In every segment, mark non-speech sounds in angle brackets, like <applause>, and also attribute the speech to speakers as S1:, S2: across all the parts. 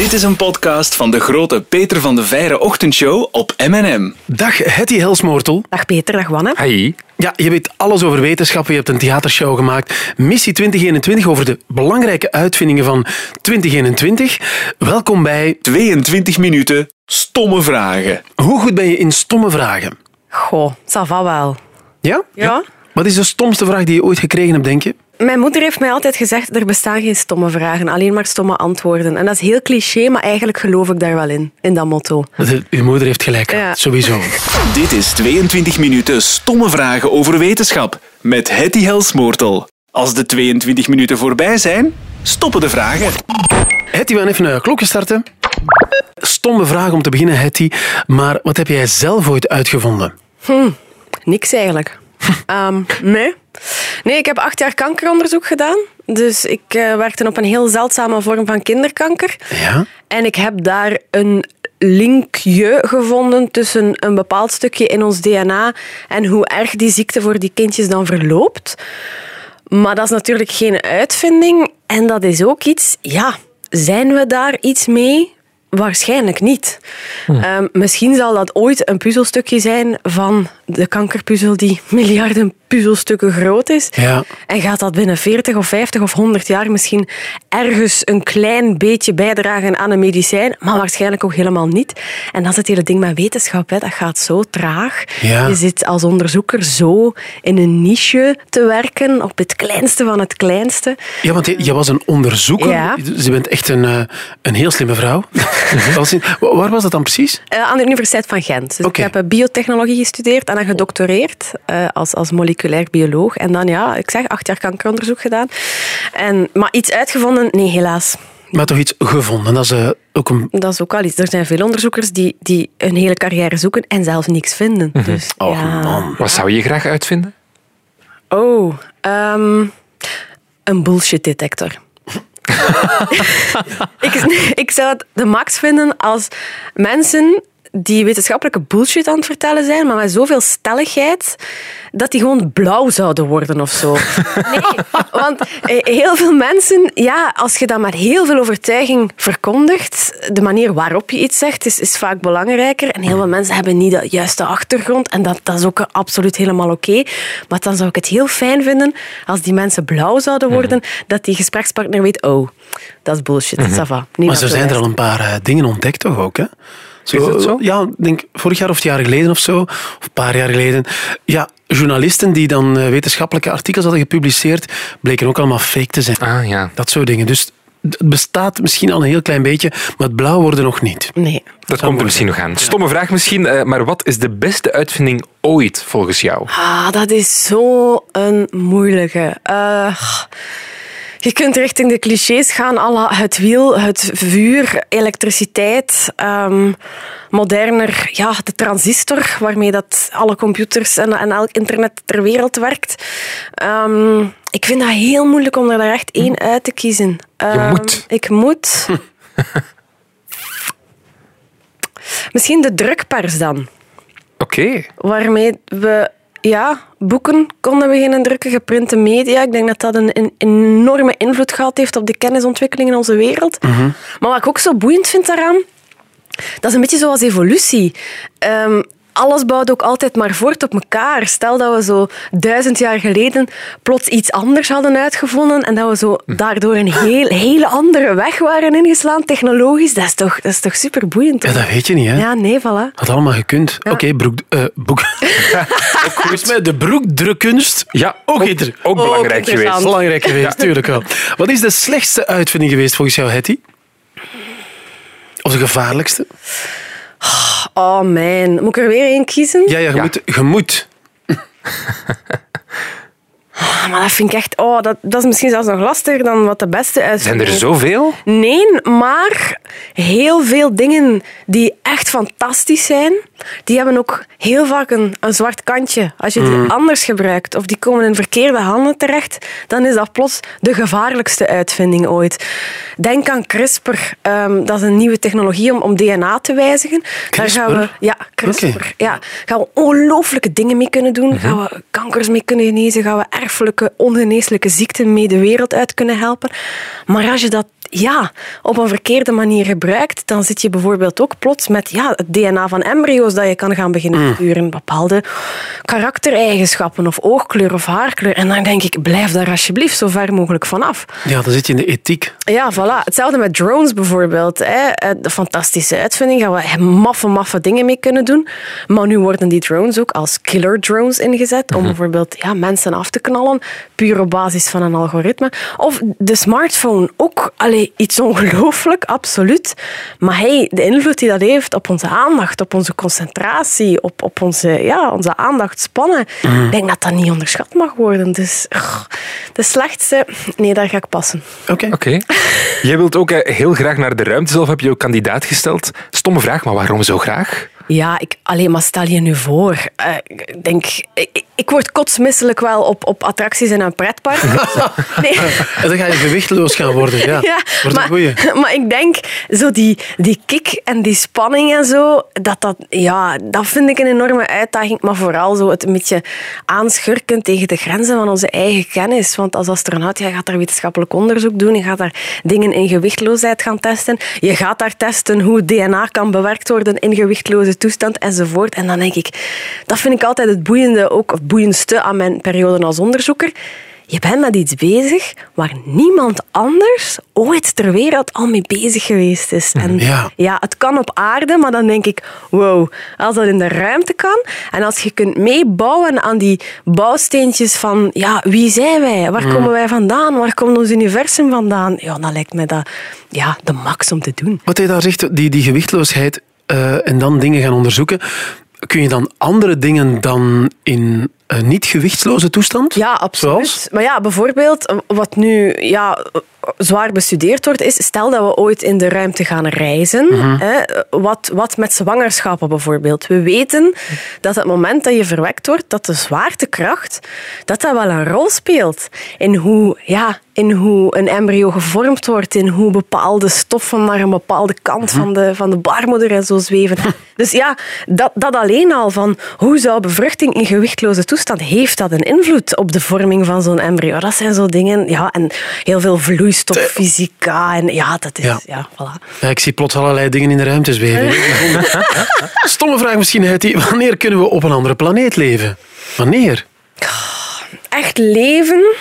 S1: Dit is een podcast van de grote Peter van de Veire ochtendshow op M&M.
S2: Dag Hetty Helsmoortel.
S3: Dag Peter, dag Wanne.
S4: Hi.
S2: Ja, je weet alles over wetenschap. Je hebt een theatershow gemaakt. Missie 2021 over de belangrijke uitvindingen van 2021. Welkom bij...
S1: 22 minuten stomme vragen.
S2: Hoe goed ben je in stomme vragen?
S3: Goh, ça va wel.
S2: Ja?
S3: Ja?
S2: Wat is de stomste vraag die je ooit gekregen hebt, denk je?
S3: Mijn moeder heeft mij altijd gezegd, er bestaan geen stomme vragen, alleen maar stomme antwoorden. En dat is heel cliché, maar eigenlijk geloof ik daar wel in, in dat motto.
S2: De- Uw moeder heeft gelijk,
S3: Ja.
S2: sowieso. <laughs>
S1: Dit is 22 minuten stomme vragen over wetenschap met Hetty Helsmoortel. Als de 22 minuten voorbij zijn, stoppen de vragen.
S2: Hetty, we gaan even een klokje starten. Stomme vraag om te beginnen, Hetty. Maar wat heb jij zelf ooit uitgevonden?
S3: Niks eigenlijk. <laughs> Ehm, nee. Nee, ik heb acht jaar kankeronderzoek gedaan. Dus ik eh, werkte op een heel zeldzame vorm van kinderkanker.
S2: Ja?
S3: En ik heb daar een linkje gevonden tussen een bepaald stukje in ons DNA en hoe erg die ziekte voor die kindjes dan verloopt. Maar dat is natuurlijk geen uitvinding. En dat is ook iets, ja, zijn we daar iets mee? Waarschijnlijk niet. Ehm, misschien zal dat ooit een puzzelstukje zijn van de kankerpuzzel die <laughs> miljarden puzzelstukken groot is.
S2: Ja.
S3: En gaat dat binnen 40 of 50 of 100 jaar misschien ergens een klein beetje bijdragen aan een medicijn, maar waarschijnlijk ook helemaal niet. En dat is het hele ding met wetenschap. Hè. Dat gaat zo traag.
S2: Ja.
S3: Je zit als onderzoeker zo in een niche te werken, op het kleinste van het kleinste.
S2: Ja, want je, je was een onderzoeker.
S3: Ja.
S2: Je bent echt een, eh, een heel slimme vrouw. In- Wa- Waar was dat dan precies?
S3: Eh, aan de Universiteit van Gent. Dus. Ik heb eh, biotechnologie gestudeerd en dan gedoctoreerd eh, als, als moleculair bioloog. En dan, ja, ik zeg, acht jaar kankeronderzoek gedaan. En, maar iets uitgevonden? Nee, helaas.
S2: Maar toch iets gevonden. Dat is ook een...
S3: Dat is ook wel iets. Er zijn veel onderzoekers die, die een hele carrière zoeken en zelfs niks vinden. Dus,
S2: Oh,
S3: ja.
S2: man.
S4: Wat zou je graag uitvinden?
S3: Oh, ehm, een bullshit detector. <laughs> ik, ik zou het de max vinden als mensen die wetenschappelijke bullshit aan het vertellen zijn, maar met zoveel stelligheid, dat die gewoon blauw zouden worden of zo. <laughs> Nee, want eh, heel veel mensen, ja, als je dat met heel veel overtuiging verkondigt, de manier waarop je iets zegt, is, is vaak belangrijker. En heel veel mensen hebben niet de juiste achtergrond en dat, dat is ook absoluut helemaal oké. Maar dan zou ik het heel fijn vinden als die mensen blauw zouden worden, dat die gesprekspartner weet, oh, dat is bullshit, ça va. Niet
S2: Maar zo zijn er al een paar eh, dingen ontdekt toch ook, hè?
S4: Is dat zo?
S2: Ja, ik denk vorig jaar of het jaar geleden of zo, of een paar jaar geleden. Ja, journalisten die dan eh, wetenschappelijke artikels hadden gepubliceerd, bleken ook allemaal fake te zijn.
S4: Ah ja,
S2: Dat soort dingen. Dus het bestaat misschien al een heel klein beetje, maar het blauw worden nog niet.
S3: Nee.
S4: dat komt er misschien nog aan. Stomme vraag misschien, eh, maar wat is de beste uitvinding ooit volgens jou?
S3: Ah, dat is zo een moeilijke. Eh, je kunt richting de clichés gaan, à het wiel, het vuur, elektriciteit, ehm, moderner, ja, de transistor, waarmee dat alle computers en, en elk internet ter wereld werkt. Ehm, ik vind dat heel moeilijk om er daar echt één uit te kiezen. Ehm,
S4: moet.
S3: Ik moet. <laughs> Misschien de drukpers dan
S4: Oké.
S3: waarmee we ja, boeken konden beginnen drukken, geprinte media. Ik denk dat dat een, een enorme invloed gehad heeft op de kennisontwikkeling in onze wereld. Maar wat ik ook zo boeiend vind daaraan, dat is een beetje zoals evolutie. Ehm, alles bouwt ook altijd maar voort op elkaar. Stel dat we zo duizend jaar geleden plots iets anders hadden uitgevonden en dat we zo daardoor een heel, hele andere weg waren ingeslaan, technologisch. Dat is toch, dat is toch super boeiend?
S2: Ja, dat weet je niet, hè?
S3: Ja, nee, voilà.
S2: Had allemaal gekund. Oké, broek... eh boek. <laughs> ook volgens mij de broekdrukkunst.
S4: Ja,
S2: Ook
S4: ook, ook belangrijk geweest.
S2: Belangrijk geweest, tuurlijk wel. Wat is de slechtste uitvinding geweest volgens jou, Hetty? Of de gevaarlijkste?
S3: Oh man, moet ik er weer één kiezen?
S2: Ja, ja, je,
S4: Ja.
S2: Moet, je moet. <laughs>
S3: Ah, maar dat vind ik echt... Oh, dat, dat is misschien zelfs nog lastiger dan wat de beste is.
S4: Zijn er zoveel?
S3: Nee, maar heel veel dingen die echt fantastisch zijn, die hebben ook heel vaak een, een zwart kantje. Als je die anders gebruikt of die komen in verkeerde handen terecht, dan is dat plots de gevaarlijkste uitvinding ooit. Denk aan CRISPR. Ehm, dat is een nieuwe technologie om, om DNA te wijzigen. Daar gaan we,
S2: CRISPR?
S3: ja, CRISPR. Ja, gaan we ongelooflijke dingen mee kunnen doen. Gaan we kankers mee kunnen genezen. Gaan we erfelijke, ongeneeslijke ziekten mee de wereld uit kunnen helpen. Maar als je dat ja, op een verkeerde manier gebruikt, dan zit je bijvoorbeeld ook plots met ja, het DNA van embryo's dat je kan gaan beginnen sturen. Bepaalde karaktereigenschappen of oogkleur of haarkleur. En dan denk ik, blijf daar alsjeblieft zo ver mogelijk vanaf.
S2: Ja, dan zit je in de ethiek.
S3: Ja, voilà. Hetzelfde met drones bijvoorbeeld. Hè. Eh, De fantastische uitvinding, gaan we maffe, maffe dingen mee kunnen doen. Maar nu worden die drones ook als killer drones ingezet om bijvoorbeeld ja, mensen af te knallen, puur op basis van een algoritme. Of de smartphone, ook allee, iets ongelooflijk, absoluut. Maar hey, de invloed die dat heeft op onze aandacht, op onze concentratie, op, op onze, ja, onze aandachtspannen, ik denk dat dat niet onderschat mag worden. Dus de slechtste, nee, daar ga ik passen.
S2: Oké.
S4: Oké. <laughs> Jij wilt ook eh, heel graag naar de ruimte. Zelf heb je ook kandidaat gesteld. Stomme vraag, maar waarom zo graag?
S3: Ja, ik, alleen maar stel je nu voor. Eh, ik denk, ik, ik word kotsmisselijk wel op, op attracties in een pretpark. <laughs> nee.
S2: En dan ga je gewichteloos gaan worden. Ja,
S3: Ja,
S2: wordt een
S3: maar,
S2: goeie. <laughs>
S3: maar ik denk, zo die, die kick en die spanning en zo, dat, dat, ja, dat vind ik een enorme uitdaging. Maar vooral zo het een beetje aanschurken tegen de grenzen van onze eigen kennis. Want als astronaut, ja, je gaat daar wetenschappelijk onderzoek doen, je gaat daar dingen in gewichtloosheid gaan testen. Je gaat daar testen hoe DNA kan bewerkt worden in gewichtloze toestand enzovoort. En dan denk ik, dat vind ik altijd het boeiende, ook boeiendste aan mijn periode als onderzoeker. Je bent met iets bezig waar niemand anders ooit ter wereld al mee bezig geweest is. En
S2: Ja.
S3: ja, het kan op aarde, maar dan denk ik, wow, als dat in de ruimte kan en als je kunt meebouwen aan die bouwsteentjes van, ja, wie zijn wij? Waar komen wij vandaan? Waar komt ons universum vandaan? Ja, dan lijkt mij dat ja, de max om te doen.
S2: Wat hij daar zegt, die, die gewichtloosheid eh, en dan dingen gaan onderzoeken. Kun je dan andere dingen dan in een niet-gewichtsloze toestand?
S3: Ja, absoluut.
S2: Zoals?
S3: Maar ja, bijvoorbeeld, wat nu ja, zwaar bestudeerd wordt, is stel dat we ooit in de ruimte gaan reizen. hè, wat, wat met zwangerschappen bijvoorbeeld. We weten dat het moment dat je verwekt wordt, dat de zwaartekracht, dat dat wel een rol speelt in hoe, ja, in hoe een embryo gevormd wordt, in hoe bepaalde stoffen naar een bepaalde kant van, de, van de baarmoeder en zo zweven. <laughs> Dus ja, dat, dat alleen al van hoe zou bevruchting in gewichtloze toestand, heeft dat een invloed op de vorming van zo'n embryo? Dat zijn zo dingen, ja, en heel veel vloeistoffysica en ja, dat is,
S2: Ja.
S3: ja, voilà.
S2: Ik zie plots allerlei dingen in de ruimte zweven. <laughs> Stomme vraag misschien, Hetty. Wanneer kunnen we op een andere planeet leven? Wanneer?
S3: Echt leven,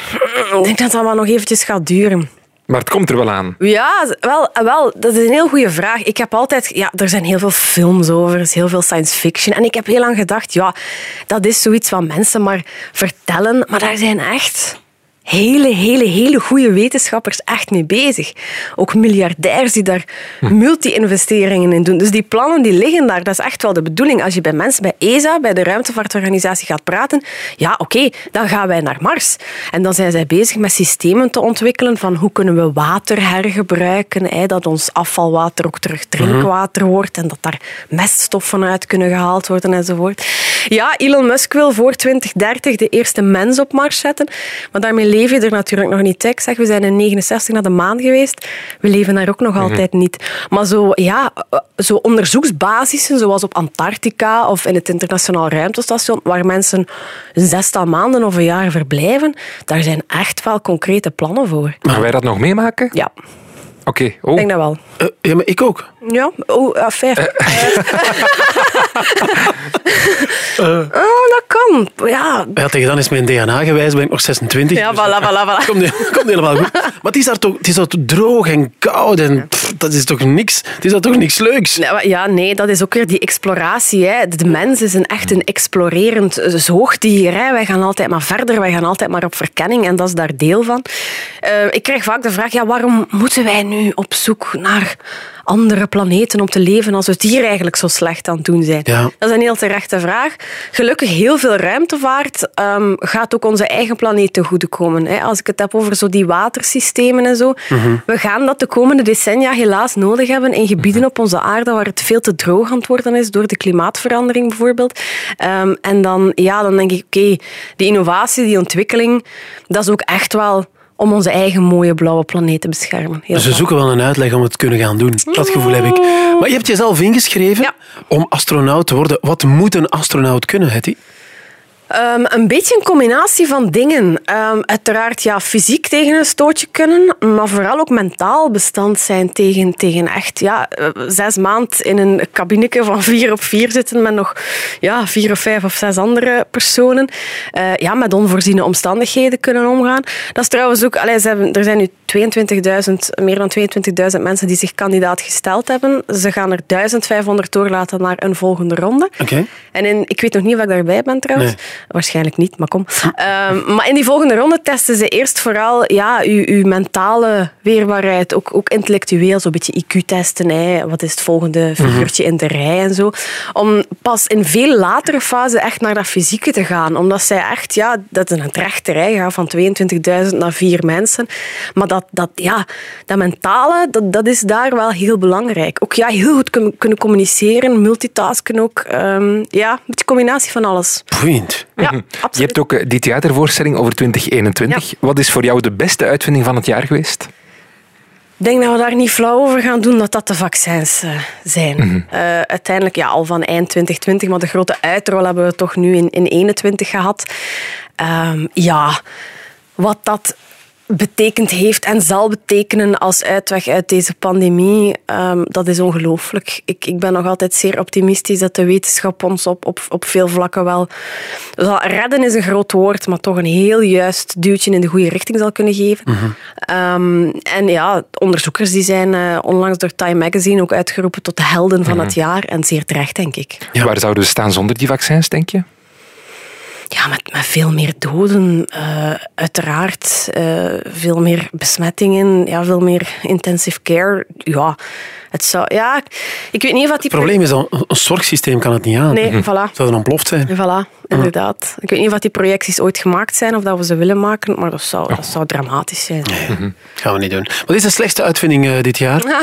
S3: ik denk dat dat wel nog eventjes gaat duren.
S4: Maar het komt er wel aan.
S3: Ja, wel, wel, dat is een heel goede vraag. Ik heb altijd, ja, er zijn heel veel films over, er is heel veel science fiction. En ik heb heel lang gedacht, ja, dat is zoiets wat mensen maar vertellen. Maar daar zijn echt hele, hele, hele goede wetenschappers echt mee bezig. Ook miljardairs die daar multi-investeringen in doen. Dus die plannen die liggen daar, dat is echt wel de bedoeling. Als je bij mensen bij ESA, bij de ruimtevaartorganisatie gaat praten, ja, oké, dan gaan wij naar Mars. En dan zijn zij bezig met systemen te ontwikkelen van hoe kunnen we water hergebruiken, hè, dat ons afvalwater ook terug drinkwater wordt en dat daar meststoffen uit kunnen gehaald worden enzovoort. Ja, Elon Musk wil voor 2030 de eerste mens op Mars zetten, maar daarmee leef je er natuurlijk nog niet. Ik zeg, we zijn in 69 naar de maan geweest, we leven daar ook nog altijd niet. Maar zo, ja, eh, zo onderzoeksbasissen, zoals op Antarctica of in het internationaal ruimtestation, waar mensen een zestal maanden of een jaar verblijven, daar zijn echt wel concrete plannen voor.
S4: Gaan wij dat nog meemaken?
S3: Ja,
S4: Oké.
S3: ik
S4: Oh.
S3: denk dat wel.
S2: Eh, ja, maar ik ook.
S3: Ja, oh, ah, <laughs> fair. <laughs> oh, dat kan. Ja,
S2: Ja, tegen dan is mijn DNA gewijs, ben ik nog 26.
S3: ja
S2: dus
S3: voilà, voilà, voilà.
S2: Komt, komt helemaal goed. Maar het is daar toch het is daar droog en koud en dat is toch niks. Het is daar toch niks leuks.
S3: Ja, nee, dat is ook weer die exploratie. Hè. De mens is een, echt een explorerend zoogdier. Hè. Wij gaan altijd maar verder, wij gaan altijd maar op verkenning en dat is daar deel van. Eh, ik krijg vaak de vraag, ja, waarom moeten wij nu op zoek naar andere planeten om te leven als we het hier eigenlijk zo slecht aan het doen zijn?
S2: Ja.
S3: Dat is een heel terechte vraag. Gelukkig, heel veel ruimtevaart ehm, gaat ook onze eigen planeet te goede komen. Hè. Als ik het heb over zo die watersystemen en zo. We gaan dat de komende decennia helaas nodig hebben in gebieden op onze aarde waar het veel te droog aan het worden is door de klimaatverandering bijvoorbeeld. Ehm, en dan, ja, dan denk ik, oké, die innovatie, die ontwikkeling, dat is ook echt wel om onze eigen mooie blauwe planeet te beschermen. Heel
S2: Dus we
S3: graag.
S2: zoeken wel een uitleg om het te kunnen gaan doen. Dat gevoel heb ik. Maar je hebt jezelf ingeschreven
S3: Ja.
S2: om astronaut te worden. Wat moet een astronaut kunnen, Hetty?
S3: Ehm, een beetje een combinatie van dingen. Ehm, uiteraard ja, fysiek tegen een stootje kunnen, maar vooral ook mentaal bestand zijn tegen, tegen echt ja, eh, zes maand in een cabineke van vier op vier zitten met nog ja, vier of vijf of zes andere personen. Eh, ja, met onvoorziene omstandigheden kunnen omgaan. Dat is trouwens ook... Hebben, er zijn nu 22.000, meer dan 22.000 mensen die zich kandidaat gesteld hebben. Ze gaan er 1500 doorlaten naar een volgende ronde.
S2: Oké.
S3: En in, ik weet nog niet of ik daarbij ben trouwens.
S2: Nee.
S3: Waarschijnlijk niet, maar kom. Ehm, maar in die volgende ronde testen ze eerst vooral ja, uw, uw mentale weerbaarheid. Ook, ook intellectueel, zo'n beetje IQ-testen. Hè. Wat is het volgende figuurtje in de rij en zo. Om pas in veel latere fase echt naar dat fysieke te gaan. Omdat zij echt, ja, dat is een trechterij gaat van 22.000 naar vier mensen. Maar dat, dat, ja, dat mentale, dat, dat is daar wel heel belangrijk. Ook ja, heel goed kun- kunnen communiceren, multitasken ook. Ehm, ja, met de combinatie van alles.
S2: Boeiend.
S3: Ja,
S4: Je
S3: absoluut.
S4: hebt ook eh, die theatervoorstelling over 2021. Wat is voor jou de beste uitvinding van het jaar geweest?
S3: Ik denk dat we daar niet flauw over gaan doen dat dat de vaccins eh, zijn. Eh, uiteindelijk ja, al van eind 2020, maar de grote uitrol hebben we toch nu in, in 21 gehad. Ehm, ja, wat dat betekend heeft en zal betekenen als uitweg uit deze pandemie, ehm, dat is ongelooflijk. Ik, ik ben nog altijd zeer optimistisch dat de wetenschap ons op, op, op veel vlakken wel zal redden is een groot woord, maar toch een heel juist duwtje in de goede richting zal kunnen geven. Ehm, en ja, onderzoekers die zijn eh, onlangs door Time Magazine ook uitgeroepen tot de helden van het jaar en zeer terecht, denk ik.
S2: Ja.
S4: Waar zouden we staan zonder die vaccins, denk je?
S3: Ja, met, veel meer doden, eh, uiteraard. eh, veel meer besmettingen, ja, veel meer intensive care. Ja, het zou... Ja, ik weet niet wat die...
S2: Het probleem is dat een zorgsysteem kan het niet aan.
S3: Nee, voilà.
S2: Het zou dan ontploft zijn.
S3: Voilà, inderdaad. Ik weet niet wat die projecties ooit gemaakt zijn of dat we ze willen maken, maar dat zou, dat zou dramatisch zijn.
S2: Gaan we niet doen. Wat is de slechtste uitvinding eh, dit jaar?
S3: Ah,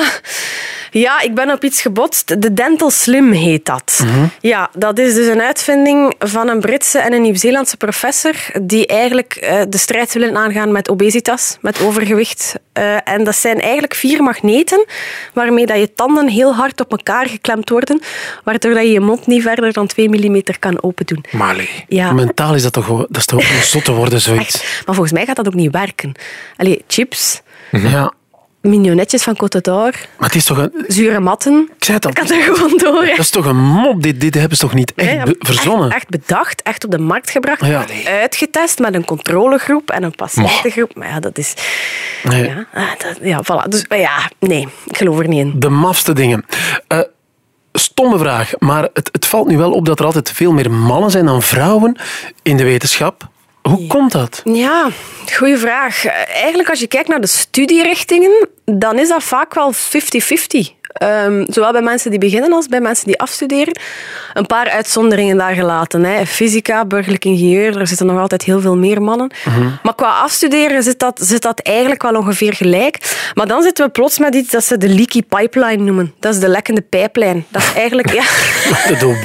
S3: Ja, ik ben op iets gebotst. De Dental Slim heet dat. Ja, dat is dus een uitvinding van een Britse en een Nieuw-Zeelandse professor die eigenlijk eh, de strijd willen aangaan met obesitas, met overgewicht. Eh, en dat zijn eigenlijk vier magneten waarmee dat je tanden heel hard op elkaar geklemd worden, waardoor dat je je mond niet verder dan 2 mm kan open doen.
S4: Mali.
S3: Ja.
S2: Mentaal is dat toch, gewoon- dat is toch ook om zot te worden, zoiets.
S3: Echt. Maar volgens mij gaat dat ook niet werken. Allee, chips,
S2: Ja.
S3: Mignonetjes van Côte d'Or,
S2: Maar het is toch een...
S3: zure matten.
S2: Ik zei het al.
S3: Ik kan er gewoon door. hè.
S2: Dat is toch een mop? Dit, dit hebben ze toch niet echt
S3: Nee,
S2: verzonnen?
S3: Echt, echt bedacht, echt op de markt gebracht,
S2: Ja.
S3: uitgetest met een controlegroep en een patiëntengroep. Maar ja, dat is...
S2: Nee.
S3: Ja, ah, dat, ja, voilà. Dus ja, nee, ik geloof er niet in.
S2: De mafste dingen. Eh, stomme vraag, maar het, het valt nu wel op dat er altijd veel meer mannen zijn dan vrouwen in de wetenschap. Hoe komt dat?
S3: Ja, goede vraag. Eigenlijk als je kijkt naar de studierichtingen, dan is dat vaak wel 50-50. Ehm, zowel bij mensen die beginnen als bij mensen die afstuderen. Een paar uitzonderingen daar gelaten. Hè. Fysica, burgerlijk ingenieur, daar zitten nog altijd heel veel meer mannen. Maar qua afstuderen zit dat, zit dat eigenlijk wel ongeveer gelijk. Maar dan zitten we plots met iets dat ze de leaky pipeline noemen. Dat is de lekkende pijplijn. Dat is eigenlijk... Ja, <laughs>
S2: De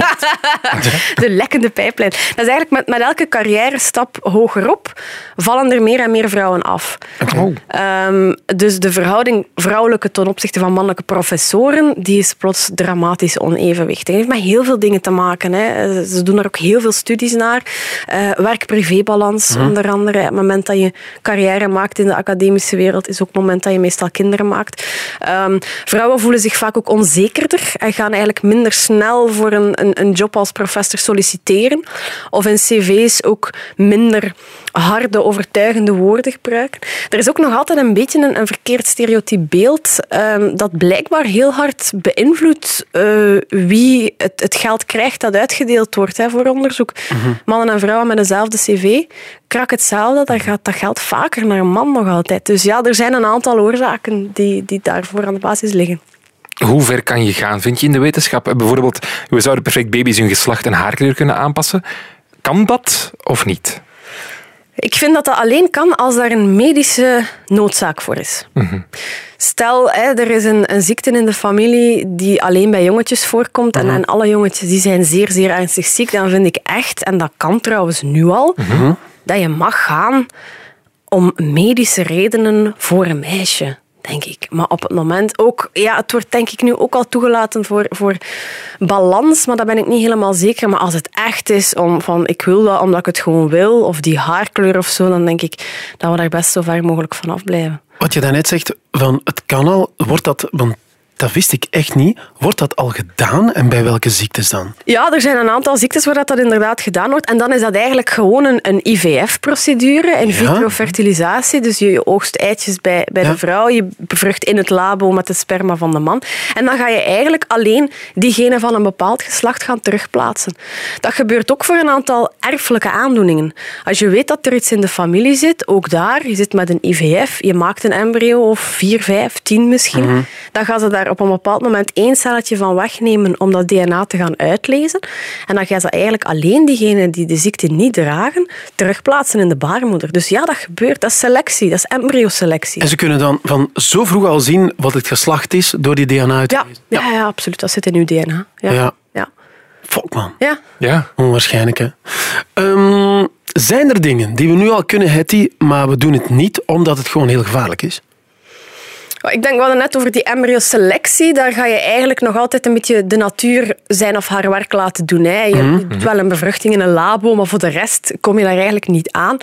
S2: <laughs>
S3: de lekkende pijplijn. Dat is eigenlijk met, met elke carrière stap hogerop vallen er meer en meer vrouwen af.
S4: Oh.
S3: Ehm, dus de verhouding vrouwelijke ten opzichte van mannelijke professoren, die is plots dramatisch onevenwichtig. Het heeft met heel veel dingen te maken. Hè. Ze doen er ook heel veel studies naar. Eh, Werk-privé-balans, onder andere. Het moment dat je carrière maakt in de academische wereld, is ook het moment dat je meestal kinderen maakt. Ehm, vrouwen voelen zich vaak ook onzekerder en gaan eigenlijk minder snel voor een, een, een job als professor solliciteren. Of in cv's ook minder harde, overtuigende woorden gebruiken. Er is ook nog altijd een beetje een, een verkeerd stereotyp beeld ehm, dat blijkbaar heel hard beïnvloedt eh, wie het, het geld krijgt dat uitgedeeld wordt hè, voor onderzoek. Mannen en vrouwen met dezelfde cv, krak hetzelfde, dan gaat dat geld vaker naar een man nog altijd. Dus ja, er zijn een aantal oorzaken die, die daarvoor aan de basis liggen.
S4: Hoe ver kan je gaan, vind je, in de wetenschap? Eh, Bijvoorbeeld, we zouden perfect baby's hun geslacht en haarkleur kunnen aanpassen. Kan dat of niet?
S3: Ik vind dat dat alleen kan als daar een medische noodzaak voor is. Stel, hè, er is een, een ziekte in de familie die alleen bij jongetjes voorkomt en, en alle jongetjes die zijn zeer, zeer ernstig ziek, dan vind ik echt, en dat kan trouwens nu al, dat je mag gaan om medische redenen voor een meisje. Denk ik. Maar op het moment ook, ja, het wordt denk ik nu ook al toegelaten voor, voor balans, maar dat ben ik niet helemaal zeker. Maar als het echt is om van ik wil dat omdat ik het gewoon wil, of die haarkleur of zo, dan denk ik dat we daar best zo ver mogelijk van afblijven.
S2: Wat je daarnet zegt, van het kan al, wordt dat, want dat wist ik echt niet, wordt dat al gedaan en bij welke ziektes dan?
S3: Ja, er zijn een aantal ziektes waar dat, dat inderdaad gedaan wordt. En dan is dat eigenlijk gewoon een, een IVF-procedure, in vitro fertilisatie. Dus je, oogst eitjes bij, bij
S2: Ja.
S3: de vrouw, je bevrucht in het labo met de sperma van de man. En dan ga je eigenlijk alleen diegene van een bepaald geslacht gaan terugplaatsen. Dat gebeurt ook voor een aantal erfelijke aandoeningen. Als je weet dat er iets in de familie zit, ook daar, je zit met een IVF, je maakt een embryo of vier, vijf, tien misschien, dan gaan ze daar op een bepaald moment één celletje van wegnemen om dat DNA te gaan uitlezen. En dan gaan ze eigenlijk alleen diegenen die de ziekte niet dragen, terugplaatsen in de baarmoeder. Dus ja, dat gebeurt. Dat is selectie, dat is embryoselectie.
S2: En ze kunnen dan van zo vroeg al zien wat het geslacht is door die DNA uit te
S3: Ja,
S2: lezen.
S3: ja, ja, absoluut. Dat zit in uw DNA. Ja.
S2: Ja.
S3: Ja.
S2: Fuck man.
S3: ja.
S4: Ja.
S2: Onwaarschijnlijk, hè. Ehm, zijn er dingen die we nu al kunnen, Hetty, maar we doen het niet omdat het gewoon heel gevaarlijk is?
S3: Ik denk, we hadden net over die embryoselectie. Daar ga je eigenlijk nog altijd een beetje de natuur zijn of haar werk laten doen. Hè. Je doet wel een bevruchting in een labo, maar voor de rest kom je daar eigenlijk niet aan.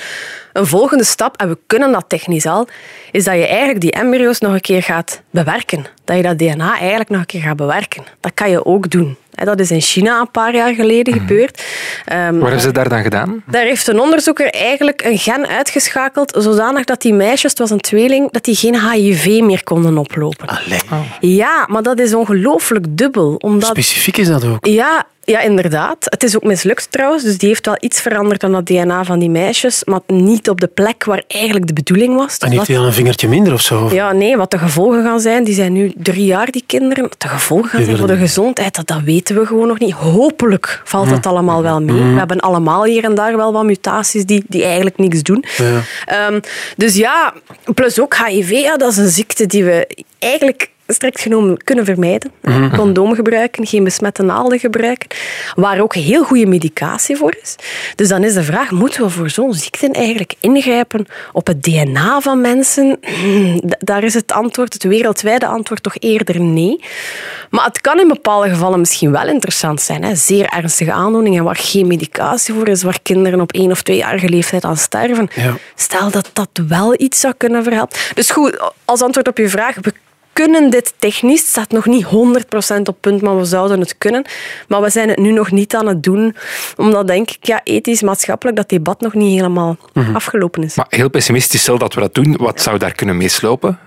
S3: Een volgende stap, en we kunnen dat technisch al, is dat je eigenlijk die embryo's nog een keer gaat bewerken. Dat je dat DNA eigenlijk nog een keer gaat bewerken. Dat kan je ook doen. Dat is in China een paar jaar geleden gebeurd. Ehm,
S4: Wat hebben ze daar dan gedaan?
S3: daar heeft een onderzoeker eigenlijk een gen uitgeschakeld zodanig dat die meisjes, het was een tweeling, dat die geen HIV meer konden oplopen.
S2: Allee.
S3: Ja, maar dat is ongelooflijk dubbel. Omdat,
S2: Specifiek is dat ook.
S3: ja, ja, inderdaad. Het is ook mislukt trouwens, dus die heeft wel iets veranderd aan dat DNA van die meisjes, maar niet op de plek waar eigenlijk de bedoeling was.
S2: En
S3: Dus dat-
S2: hij dan een vingertje minder of zo?
S3: ja, nee, wat de gevolgen gaan zijn, die zijn nu drie jaar, die kinderen. Wat de gevolgen gaan zijn voor de gezondheid, dat, dat weten we gewoon nog niet. Hopelijk valt het allemaal wel mee. We hebben allemaal hier en daar wel wat mutaties die, die eigenlijk niks doen.
S2: Ja.
S3: Ehm, dus ja, plus ook HIV, ja, dat is een ziekte die we eigenlijk strikt genomen kunnen vermijden. Condoom gebruiken, geen besmette naalden gebruiken, waar ook heel goede medicatie voor is. Dus dan is de vraag, moeten we voor zo'n ziekte eigenlijk ingrijpen op het DNA van mensen? <clears throat> Daar is het antwoord, het wereldwijde antwoord, toch eerder nee. Maar het kan in bepaalde gevallen misschien wel interessant zijn. Hè? Zeer ernstige aandoeningen waar geen medicatie voor is, waar kinderen op één of tweejarige leeftijd aan sterven.
S2: Ja.
S3: Stel dat dat wel iets zou kunnen verhelpen. Dus goed, als antwoord op je vraag, we kunnen dit technisch, het staat nog niet 100% op punt, maar we zouden het kunnen. Maar we zijn het nu nog niet aan het doen, omdat denk ik, ja, ethisch, maatschappelijk, dat debat nog niet helemaal afgelopen is.
S4: Maar heel pessimistisch, stel dat we dat doen, wat zou daar kunnen mislopen?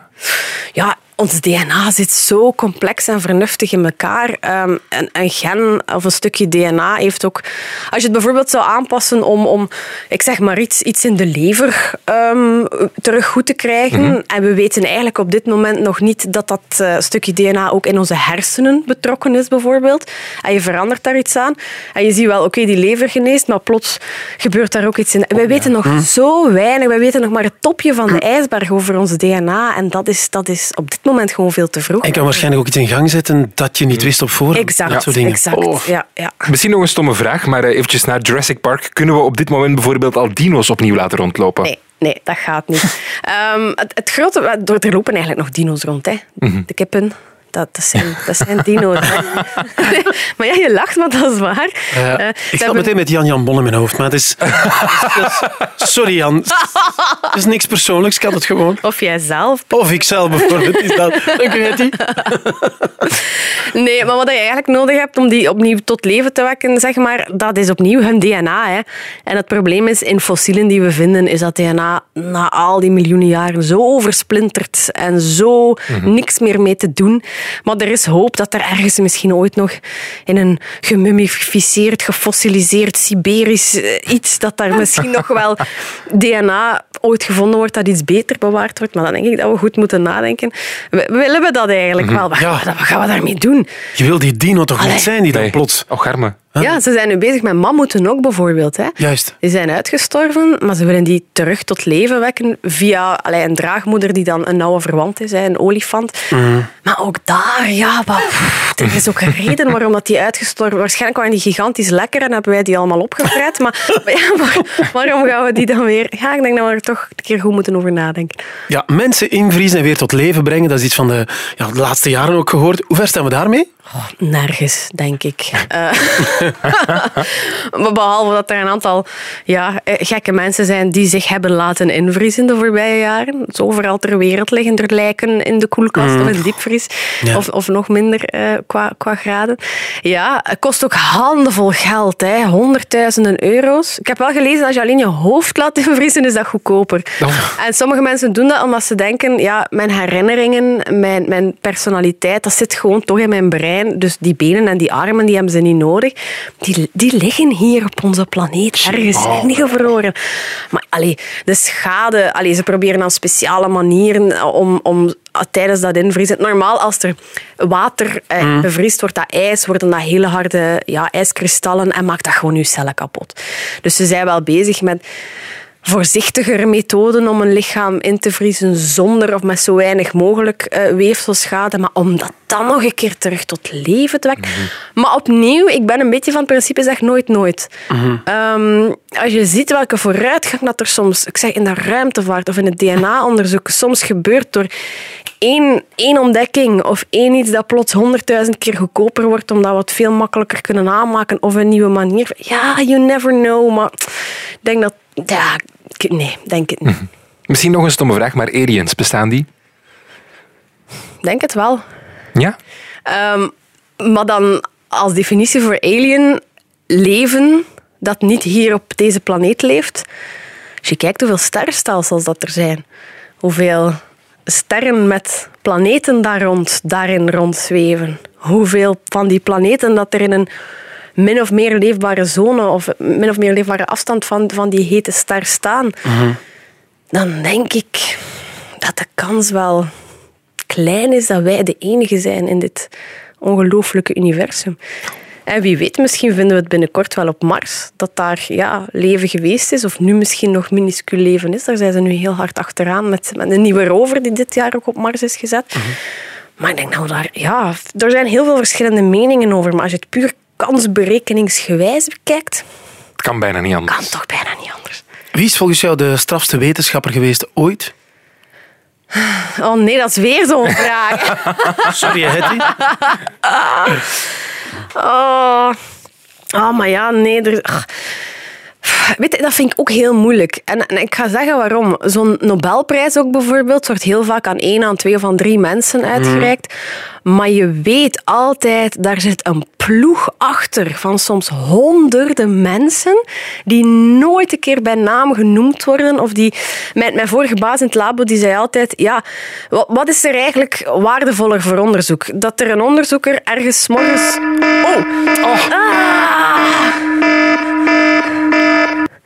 S3: Ja, ons DNA zit zo complex en vernuftig in elkaar. Ehm, een, een gen of een stukje DNA heeft ook... Als je het bijvoorbeeld zou aanpassen om, om ik zeg maar iets, iets in de lever ehm, terug goed te krijgen, en we weten eigenlijk op dit moment nog niet dat dat eh, stukje DNA ook in onze hersenen betrokken is, bijvoorbeeld, en je verandert daar iets aan, en je ziet wel, oké, die lever geneest, maar plots gebeurt daar ook iets in. Wij weten nog zo weinig. Wij weten nog maar het topje van de ijsberg over ons DNA, en dat is, dat is op dit moment gewoon veel te vroeg.
S2: En kan waarschijnlijk ook iets in gang zetten dat je niet wist op voorhand.
S3: Exact,
S2: Dat soort dingen.
S3: exact.
S2: Oh.
S3: Ja, ja.
S4: Misschien nog een stomme vraag, maar eh, eventjes naar Jurassic Park. Kunnen we op dit moment bijvoorbeeld al dino's opnieuw laten rondlopen?
S3: Nee, nee, dat gaat niet. <laughs> Ehm, het, het grote, er lopen eigenlijk nog dino's rond, hè.
S2: Mhm.
S3: De kippen. Dat, dat, zijn, dat zijn dino's. <laughs> Nee, maar ja, je lacht, maar dat is waar.
S2: Ja,
S3: Eh,
S2: ik zat
S3: hebben-
S2: meteen met Jan-Jan Bon in mijn hoofd, maar het is... <laughs> Sorry Jan, het is niks persoonlijks, ik had het gewoon.
S3: Of jijzelf.
S2: Of ik zelf bijvoorbeeld. Is dat. Dank u, Hetty.
S3: Nee, maar wat je eigenlijk nodig hebt om die opnieuw tot leven te wekken, zeg maar, dat is opnieuw hun DNA. Hè. En het probleem is, in fossielen die we vinden, is dat DNA na al die miljoenen jaren zo oversplinterd en zo niks meer mee te doen. Maar er is hoop dat er ergens misschien ooit nog in een gemummificeerd, gefossiliseerd Siberisch eh, iets, dat daar misschien nog wel DNA ooit gevonden wordt dat iets beter bewaard wordt. Maar dan denk ik dat we goed moeten nadenken. We- Willen we dat eigenlijk wel? Wat,
S2: Ja.
S3: wat gaan we daarmee doen?
S2: Je wil die dino toch
S3: Allee.
S2: niet zijn die dan plots...
S4: Och, arme.
S3: Ja, ze zijn nu bezig met mammoeten ook bijvoorbeeld. Hè.
S2: Juist.
S3: Die zijn uitgestorven, maar ze willen die terug tot leven wekken via allee, een draagmoeder die dan een nauwe verwant is, hè, een olifant. Maar ook daar, ja, wat, er is ook een reden waarom dat die uitgestorven Waarschijnlijk waren die gigantisch lekker en hebben wij die allemaal opgevret. Maar, maar ja, maar waarom gaan we die dan weer... Ja, ik denk dat we er toch een keer goed moeten over nadenken.
S2: Ja, mensen invriezen en weer tot leven brengen, dat is iets van de, ja, de laatste jaren ook gehoord. Hoe ver staan we daarmee?
S3: Nergens, denk ik. Eh, <laughs> maar behalve dat er een aantal ja, eh, gekke mensen zijn die zich hebben laten invriezen de voorbije jaren. Dus overal ter wereld liggen er lijken in de koelkast of in de diepvries.
S2: Ja.
S3: Of, of nog minder eh, qua, qua graden. Ja, het kost ook handenvol geld. Hè. Honderdduizenden euro's. Ik heb wel gelezen, als je alleen je hoofd laat <laughs> invriezen, is dat goedkoper. En sommige mensen doen dat omdat ze denken, ja, mijn herinneringen, mijn, mijn personaliteit, dat zit gewoon toch in mijn brein. Dus die benen en die armen, die hebben ze niet nodig. Die, die liggen hier op onze planeet, ergens ingevroren. Maar allee, de schade... Allee, ze proberen dan speciale manieren om, om tijdens dat invriezen... Normaal, als er water eh, bevriest, wordt dat ijs, worden dat hele harde ja, ijskristallen en maakt dat gewoon je cellen kapot. Dus ze zijn wel bezig met voorzichtigere methoden om een lichaam in te vriezen zonder of met zo weinig mogelijk eh, weefselschade. Maar om dat dan nog een keer terug tot leven te wekken. Maar opnieuw, ik ben een beetje van het principe zeg nooit nooit. Ehm, als je ziet welke vooruitgang dat er soms, ik zeg in de ruimtevaart of in het DNA-onderzoek, soms gebeurt door één, één ontdekking of één iets dat plots honderdduizend keer goedkoper wordt omdat we het veel makkelijker kunnen aanmaken of een nieuwe manier. Ja, you never know, maar ik denk dat... Ja, ik- nee, denk het niet.
S4: Misschien nog een stomme vraag, maar aliens, bestaan die?
S3: Denk het wel.
S4: Ja?
S3: Ehm, maar dan als definitie voor alien leven dat niet hier op deze planeet leeft. Als je kijkt hoeveel sterrenstelsels dat er zijn, hoeveel sterren met planeten daar rond, daarin rondzweven, hoeveel van die planeten dat er in een min of meer leefbare zone of min of meer leefbare afstand van, van die hete ster staan, dan denk ik dat de kans wel klein is dat wij de enige zijn in dit ongelooflijke universum. En wie weet, misschien vinden we het binnenkort wel op Mars, dat daar ja, leven geweest is, of nu misschien nog minuscuul leven is. Daar zijn ze nu heel hard achteraan met, met een nieuwe rover die dit jaar ook op Mars is gezet. Maar ik denk nou daar, ja, er zijn heel veel verschillende meningen over, maar als je het puur kansberekeningsgewijs bekijkt,
S4: Het kan bijna niet anders.
S3: kan toch bijna niet anders.
S2: Wie is volgens jou de strafste wetenschapper geweest ooit?
S3: Oh nee, dat is weer zo'n <laughs> vraag.
S2: Sorry, Hetty.
S3: Oh. oh, maar ja, nee. Er... Weet je, dat vind ik ook heel moeilijk. En, en ik ga zeggen waarom. Zo'n Nobelprijs ook bijvoorbeeld wordt heel vaak aan één, aan twee of aan drie mensen uitgereikt. Maar je weet altijd, daar zit een ploeg achter van soms honderden mensen die nooit een keer bij naam genoemd worden. Of die... Mijn, mijn vorige baas in het labo die zei altijd, ja, wat, wat is er eigenlijk waardevoller voor onderzoek? Dat er een onderzoeker ergens morgens... Oh! Ah!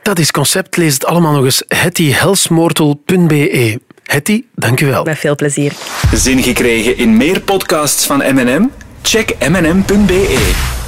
S2: Dat is concept. Lees het allemaal nog eens. hettyhelsmoortel.be. Hetty, dank u wel.
S3: Met veel plezier.
S1: Zin gekregen in meer podcasts van M&M? Check mnm.be.